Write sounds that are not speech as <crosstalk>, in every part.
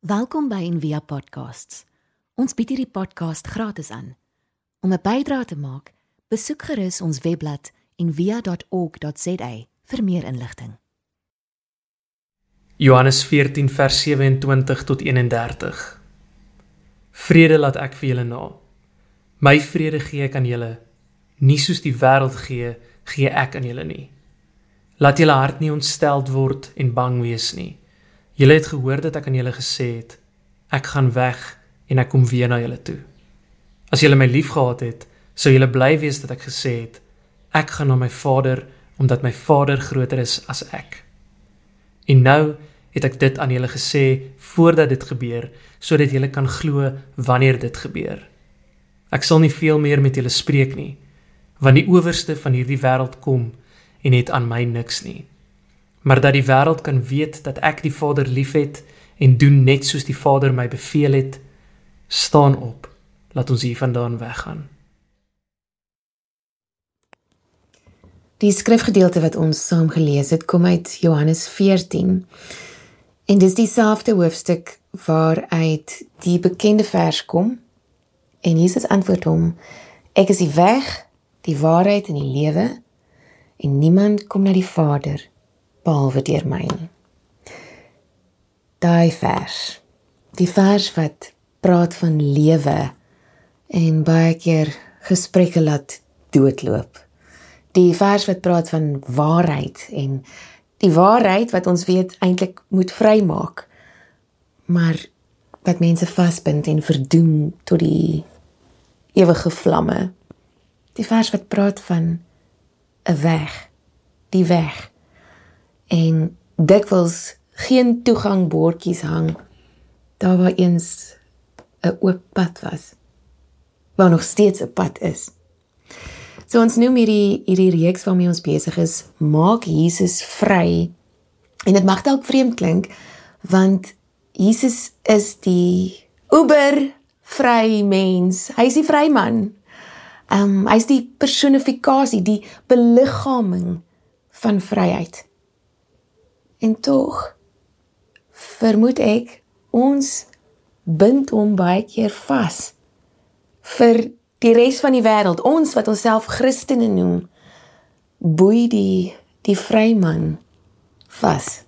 Welkom by Envia Podcasts. Ons bied hierdie podcast gratis aan. Om 'n bydrae te maak, besoek gerus ons webblad en via.org.za vir meer inligting. Johannes 14 vers 27 tot 31. Vrede laat ek vir julle na. My vrede gee ek aan julle, nie soos die wêreld gee, gee ek aan julle nie. Laat julle hart nie ontsteld word en bang wees nie. Julle het gehoor dat ek aan julle gesê het, ek gaan weg en ek kom weer na julle toe. As julle my liefgehad het, sou julle bly wees dat ek gesê het, ek gaan na my Vader omdat my Vader groter is as ek. En nou het ek dit aan julle gesê voordat dit gebeur, sodat julle kan glo wanneer dit gebeur. Ek sal nie veel meer met julle spreek nie, want die owerste van hierdie wêreld kom en het aan my niks nie. Maar dat die wêreld kan weet dat ek die Vader liefhet en doen net soos die Vader my beveel het, staan op. Laat ons hiervandaan weggaan. Die skrifgedeelte wat ons saam gelees het, kom uit Johannes 14. En dis dieselfde hoofstuk waaruit die bekende vers kom. En Jesus antwoord hom: Ek is die weg, die waarheid en die lewe, en niemand kom na die Vader behalwe deur my nie. Daai vers. Die vers wat praat van lewe en baie keer gesprekke laat doodloop die vers wat praat van waarheid en die waarheid wat ons weet eintlik moet vrymaak maar wat mense vasbind en verdoem tot die ewige vlamme die vers wat praat van 'n weg die weg en dikwels geen toegangbordjies hang daar waar eens 'n oop pad was waar nog steeds 'n pad is So ons noem hierdie hierdie reeks waarmee ons besig is, maak Jesus vry. En dit mag dalk vreemd klink want Jesus is die uber vry mens. Hy's die vryman. Ehm um, hy's die personifikasie, die beliggaaming van vryheid. En tog vermoed ek ons bind hom baie keer vas vir die res van die wêreld, ons wat onsself Christene noem, boei die die vryman vas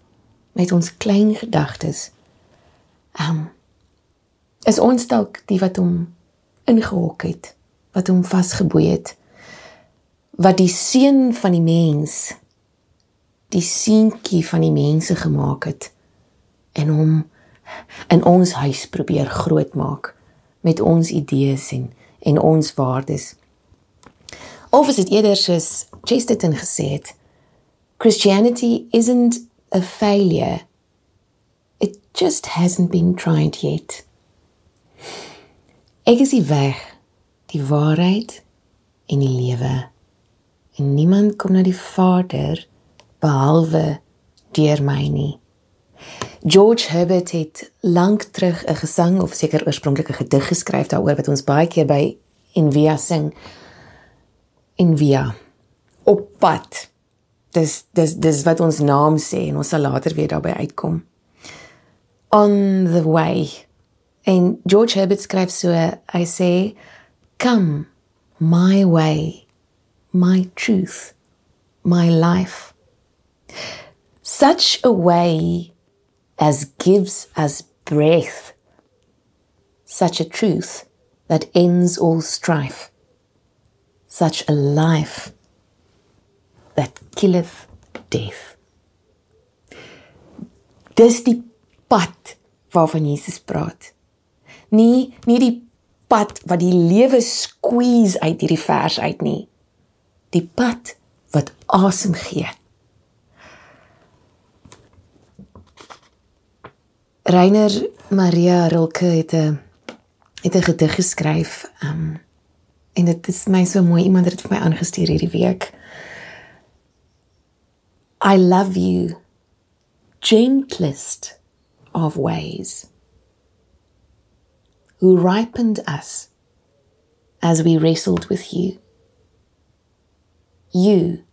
met ons klein gedagtes. Um is ons dalk die wat hom ingehok het, wat hom vasgeboei het, wat die seun van die mens die seentjie van die mense gemaak het en hom in ons huis probeer grootmaak met ons idees en en ons waardes. Of is dit eerder soos Chesterton gesê het, Christianity isn't a failure. It just hasn't been tried yet. Ek is die weg, die waarheid en die lewe. En niemand kom na die Vader behalwe deur my nie. George Herbert het lank terug 'n gesang of seker oorspronklik 'n gedig geskryf daaroor wat ons baie keer by Envia sing. Envia op pad. Dis dis dis wat ons naam sê en ons sal later weer daarby uitkom. On the way. En George Herbert skryf so, I say, come my way, my truth, my life. Such a way as gives us breath, such a truth that ends all strife, such a life that killeth death. Dis die pad waarvan Jesus praat. Nie nie die pad wat die lewe squeeze uit hierdie vers uit nie. Die pad wat asem gee. Reiner Maria Rilke het 'n het 'n gedig geskryf. Um en dit is my so mooi iemand het dit vir my aangestuur hierdie week. I love you gentlest of ways who ripened us as we wrestled with you. You,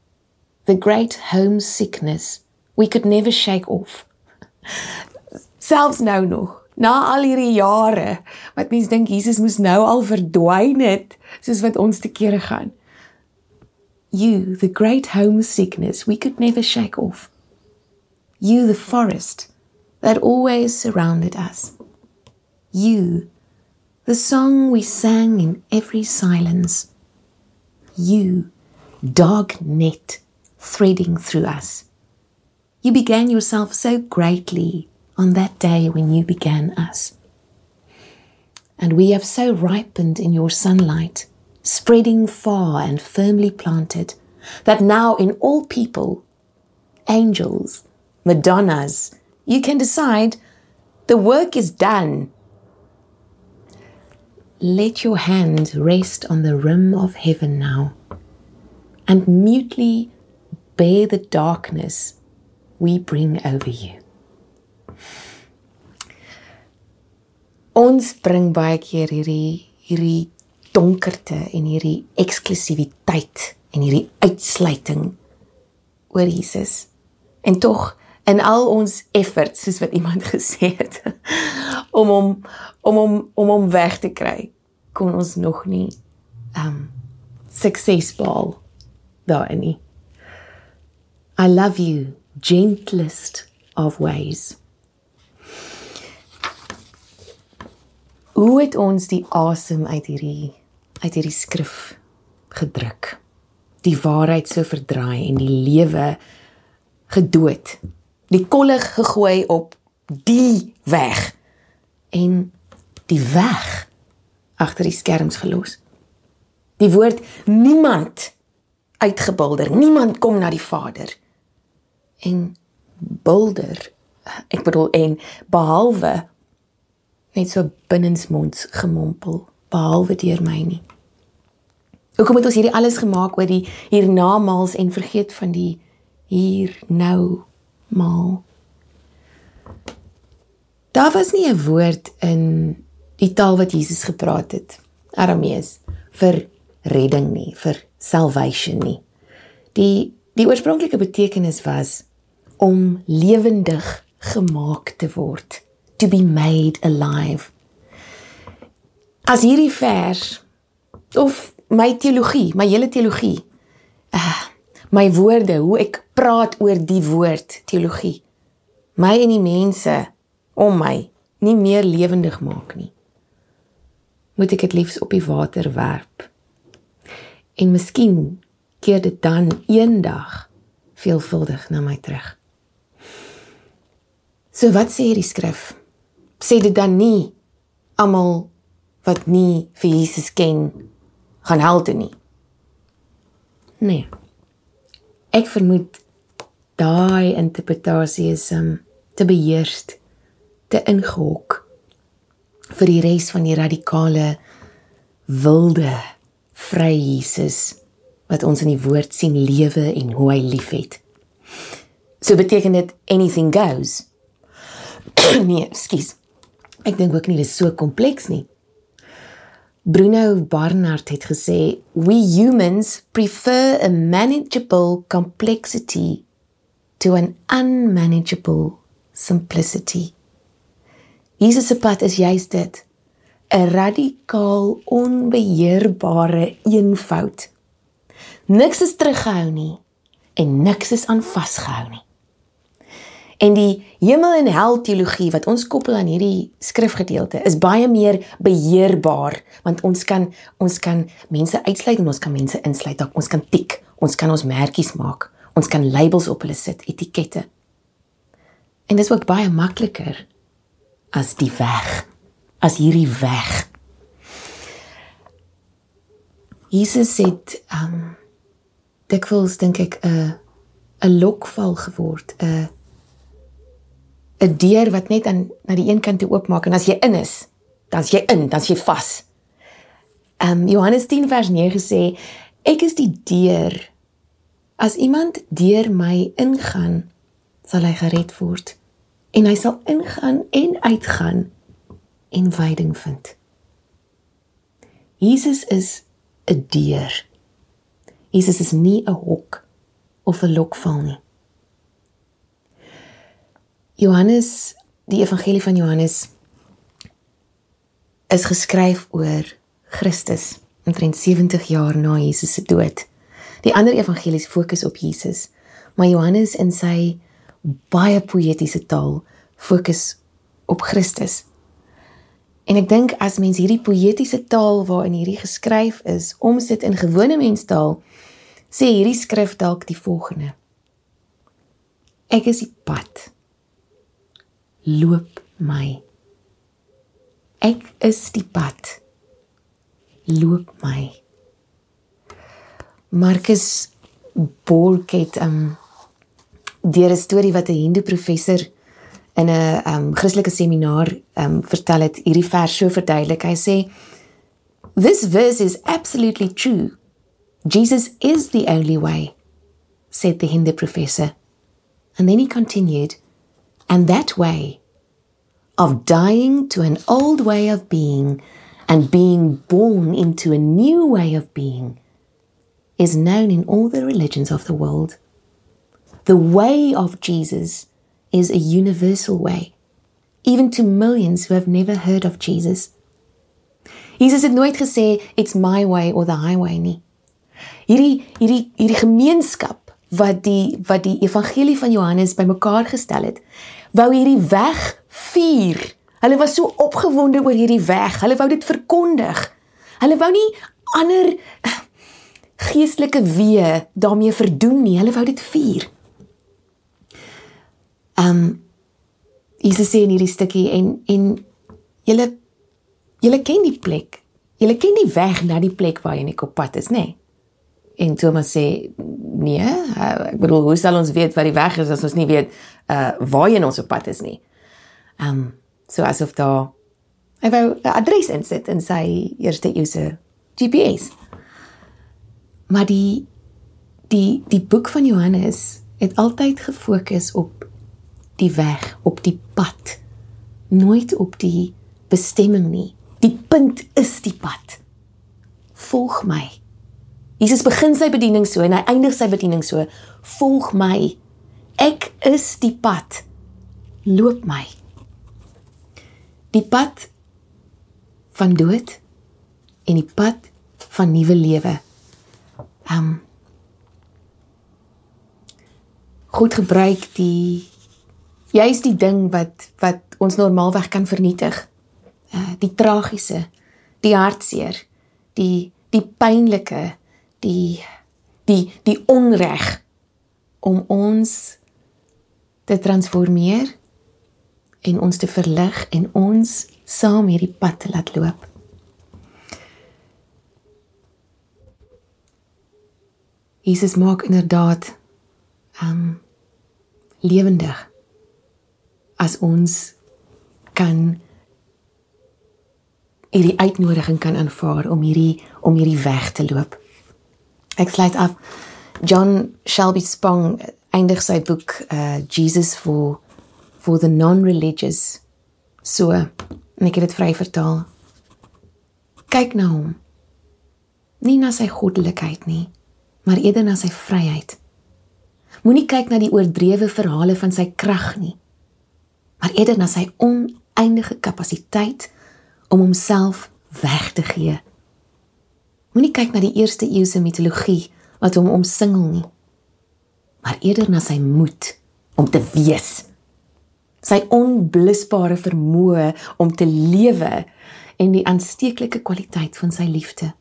the great homesickness we could never shake off selfs nou nog na al hierdie jare wat mense dink Jesus moes nou al verdwyn het soos wat ons te kere gaan. You, the great homesickness we could never shake off. You, the forest that always surrounded us. You, the song we sang in every silence. You, dog net threading through us. You began yourself so greatly on that day when you began us. And we have so ripened in your sunlight, spreading far and firmly planted, that now in all people, angels, Madonnas, you can decide the work is done. Let your hand rest on the rim of heaven now and mutely bear the darkness we bring over you. Ons bring baie keer hierdie hierdie donkerte en hierdie eksklusiwiteit en hierdie uitsluiting oor Jesus. En tog in al ons efforts soos wat iemand <laughs> gesê het om hom om hom om hom weg te kry, kon ons nog nie um suksesvol daarin nie. I love you gentlest of ways. Hoe het ons die asem uit hierdie uit hierdie skrif gedruk? Die waarheid so verdraai en die lewe gedood. Die kollig gegooi op die weg en die weg agter die skerms gelos. Die woord niemand uitgebulder. Niemand kom na die Vader en bulder ek bedoel en behalwe net so binnensmonds gemompel behalwe deur my nie. Hoekom het ons hierdie alles gemaak oor die hiernamaals en vergeet van die hier nou maal? Daar was nie 'n woord in die taal wat Jesus gepraat het aramees vir redding nie vir salvation nie. Die die oorspronklike betekenis was om lewendig gemaak te word to be made alive. As hierdie vers of my teologie my hele teologie uh, my woorde hoe ek praat oor die woord teologie my en die mense om my nie meer lewendig maak nie moet ek dit liefs op die water werp. En miskien keer dit dan eendag veelvuldig na my terug. So wat sê hierdie skrif? Sê dit dan nie almal wat nie vir Jesus ken gaan help nie. Nee. Ek vermoed daai interpretasie is um te beheerst, te ingehok vir die res van die radikale wilde vry Jesus wat ons in die woord sien lewe en hoe hy liefhet. So beteken dit anything goes. <clears throat> nee, skus. Ek dink ook nie dit is so kompleks nie. Bruno Barnard het gesê, "We humans prefer a manageable complexity to an unmanageable simplicity." Jesus se pad is juist dit, 'n radikaal onbeheerbare eenvoud. Niks is teruggehou nie en niks is aan vasgehou nie. En die hemel en hel teologie wat ons koppel aan hierdie skrifgedeelte is baie meer beheerbaar want ons kan ons kan mense uitsluit en ons kan mense insluit. Ons kan tik, ons kan ons merkies maak. Ons kan labels op hulle sit, etikette. En dit is ook baie makliker as die weg, as hierdie weg. Jesus het um dikwels dink ek 'n 'n lokval geword, 'n 'n deur wat net aan na die een kant toe oopmaak en as jy in is, dan's jy in, dan's jy vas. Ehm um, Johannes 10 vers 9 sê ek is die deur. As iemand deur my ingaan, sal hy gered word en hy sal ingaan en uitgaan en veiding vind. Jesus is 'n deur. Jesus is nie 'n hok of 'n lokval nie. Johannes, die evangelie van Johannes is geskryf oor Christus, omtrent 70 jaar na Jesus se dood. Die ander evangelies fokus op Jesus, maar Johannes in sy baie poëtiese taal fokus op Christus. En ek dink as mens hierdie poëtiese taal waarin hierdie geskryf is, omsit in gewone menstaal, sê hierdie skrif dalk die volgende: Ek is die pad. Loop my. Ek is die pad. Loop my. Marcus Borg het um deur 'n storie wat 'n Hindoe professor in 'n um Christelike seminar um vertel het, hierdie vers so verduidelik. Hy sê This verse is absolutely true. Jesus is the only way, said the Hindu professor. And then he continued, and that way of dying to an old way of being and being born into a new way of being is known in all the religions of the world. The way of Jesus is a universal way, even to millions who have never heard of Jesus. Jesus het nooit gesê it's my way or the highway nie. Hierdie hierdie hierdie gemeenskap wat die wat die evangelie van Johannes bymekaar gestel het, wou hierdie weg vier. Hulle was so opgewonde oor hierdie weg. Hulle wou dit verkondig. Hulle wou nie ander geestelike weë daarmee verdoen nie. Hulle wou dit vier. Um Jesus sê in hierdie stukkie en en julle julle ken die plek. Julle ken die weg na die plek waar jy net op pad is, nê? Nee? En Thomas sê nee, ek bedoel hoe sal ons weet wat die weg is as ons nie weet uh waarheen ons op pad is nie. Um so asof daar hy wou 'n adres insit in sy eerste eeuse GPS. Maar die die die boek van Johannes het altyd gefokus op die weg, op die pad. Nooit op die bestemming nie. Die punt is die pad. Volg my. Jesus begin sy bediening so en hy eindig sy bediening so: Volg my. Ek is die pad. Loop my. Die pad van dood en die pad van nuwe lewe. Um goed gebruik die juist die ding wat wat ons normaalweg kan vernietig. Uh die tragiese, die hartseer, die die pynlike, die die die onreg om ons te transformeer en ons te verlig en ons saam hierdie pad te laat loop. Jesus maak inderdaad um lewendig as ons kan hierdie uitnodiging kan aanvaar om hierdie om hierdie weg te loop. Ek sluit af John Shelby Spong eindig sy boek uh Jesus for for the non-religious so en ek het dit vry vertaal. Kyk na hom. Nie na sy goddelikheid nie, maar eerder na sy vryheid. Moenie kyk na die oordrewe verhale van sy krag nie, maar eerder na sy oneindige kapasiteit om homself weg te gee. Moenie kyk na die eerste eeuse mitologie wat hom omsingel nie, maar eerder na sy moed om te wees. Sy onblusbare vermoë om te lewe en die aansteeklike kwaliteit van sy liefde.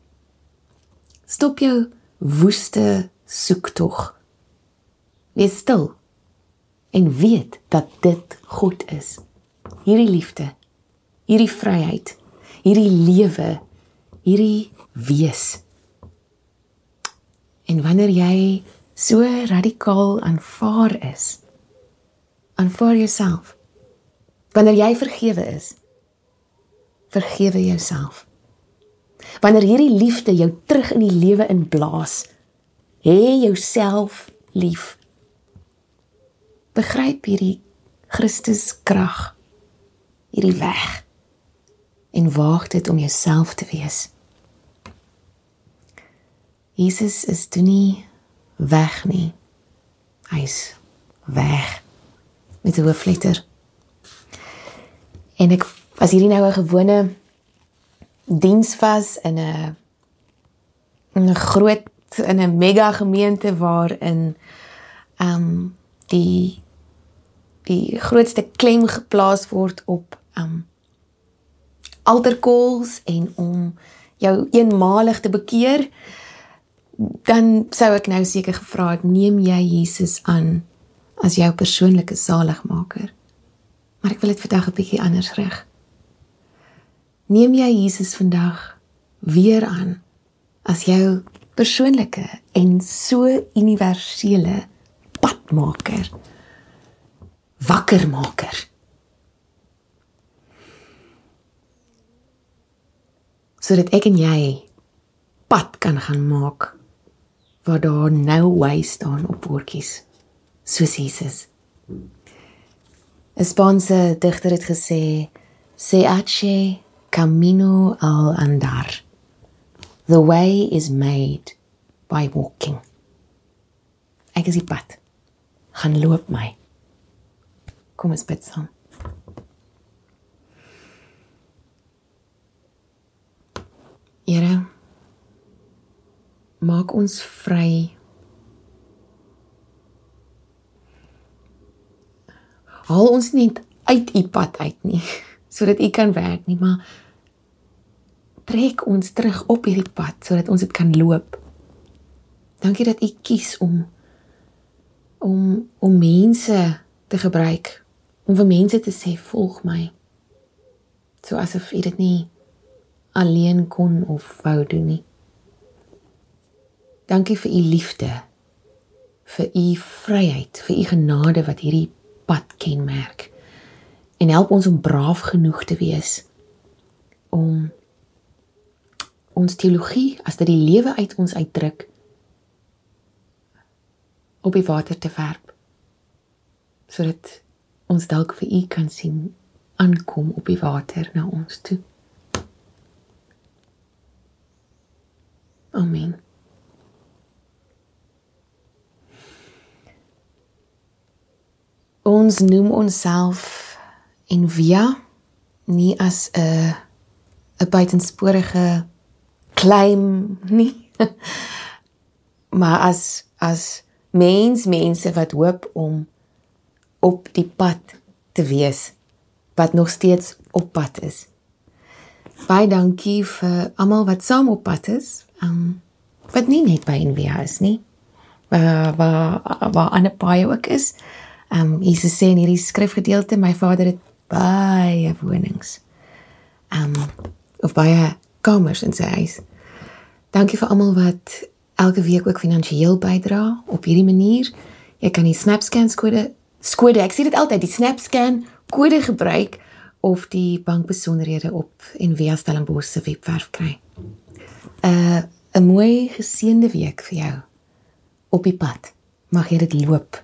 Stop jou woeste soektog Wees stil en weet dat dit God is. Hierdie liefde, hierdie vryheid, hierdie lewe, hierdie wees. En wanneer jy so radikaal aanvaar is, aanvaar jouself. Wanneer jy vergewe is, vergewe jouself. Wanneer hierdie liefde jou terug in die lewe inblaas, hê jouself lief begryp hierdie Christus krag hierdie weg en waag dit om jouself te wees. Jesus is toe nie weg nie. Hy's weg met 'n hoofletter. En ek as hierdie nou 'n gewone diens was in 'n 'n groot in 'n mega gemeente waarin ehm um, die die grootste klem geplaas word op ehm um, altarkols en om jou eenmalig te bekeer dan sou ek nou seker gevra het neem jy Jesus aan as jou persoonlike saligmaker. Maar ek wil dit vandag 'n bietjie anders rig. Neem jy Jesus vandag weer aan as jou persoonlike en so universele padmaker wakkermaker? Sodat ek en jy pad kan gaan maak waar daar no way staan op bordjies soos Jesus 'n Spaanse digter het gesê se hace camino al andar The way is made by walking. Ek is die pad. Gaan loop my. Kom ons bid saam. Here, maak ons vry. Haal ons net uit u pad uit nie, <laughs> sodat u kan werk nie, maar trek ons terug op hierdie pad sodat ons dit kan loop. Dankie dat u kies om om om mense te gebruik om vir mense te sê volg my. So asof u dit nie alleen kon of wou doen nie. Dankie vir u liefde, vir u vryheid, vir u genade wat hierdie pad kenmerk. En help ons om braaf genoeg te wees om ons teologie as dit die lewe uit ons uitdruk op die water te werp sodat ons dalk vir u kan sien aankom op die water na ons toe. Amen. Ons noem onsself en via nie as 'n 'n buitensporige claim nie. <laughs> maar as as mens mense wat hoop om op die pad te wees wat nog steeds op pad is. Baie dankie vir almal wat saam op pad is. Um wat nie net by NVA is nie. Waar waar waar ander baie ook is. Um Jesus sê in hierdie skrifgedeelte my Vader het baie wonings. Um of baie kamers in sy huis. Dankie vir almal wat elke week ook finansiëel bydra op hierdie manier. Jy kan die SnapScan kode skode, ek sê dit altyd, die SnapScan kode gebruik of die bankbesonderhede op Envia Stellenbosch se webwerf kry. uh, 'n mooi geseënde week vir jou op die pad. Mag jy dit loop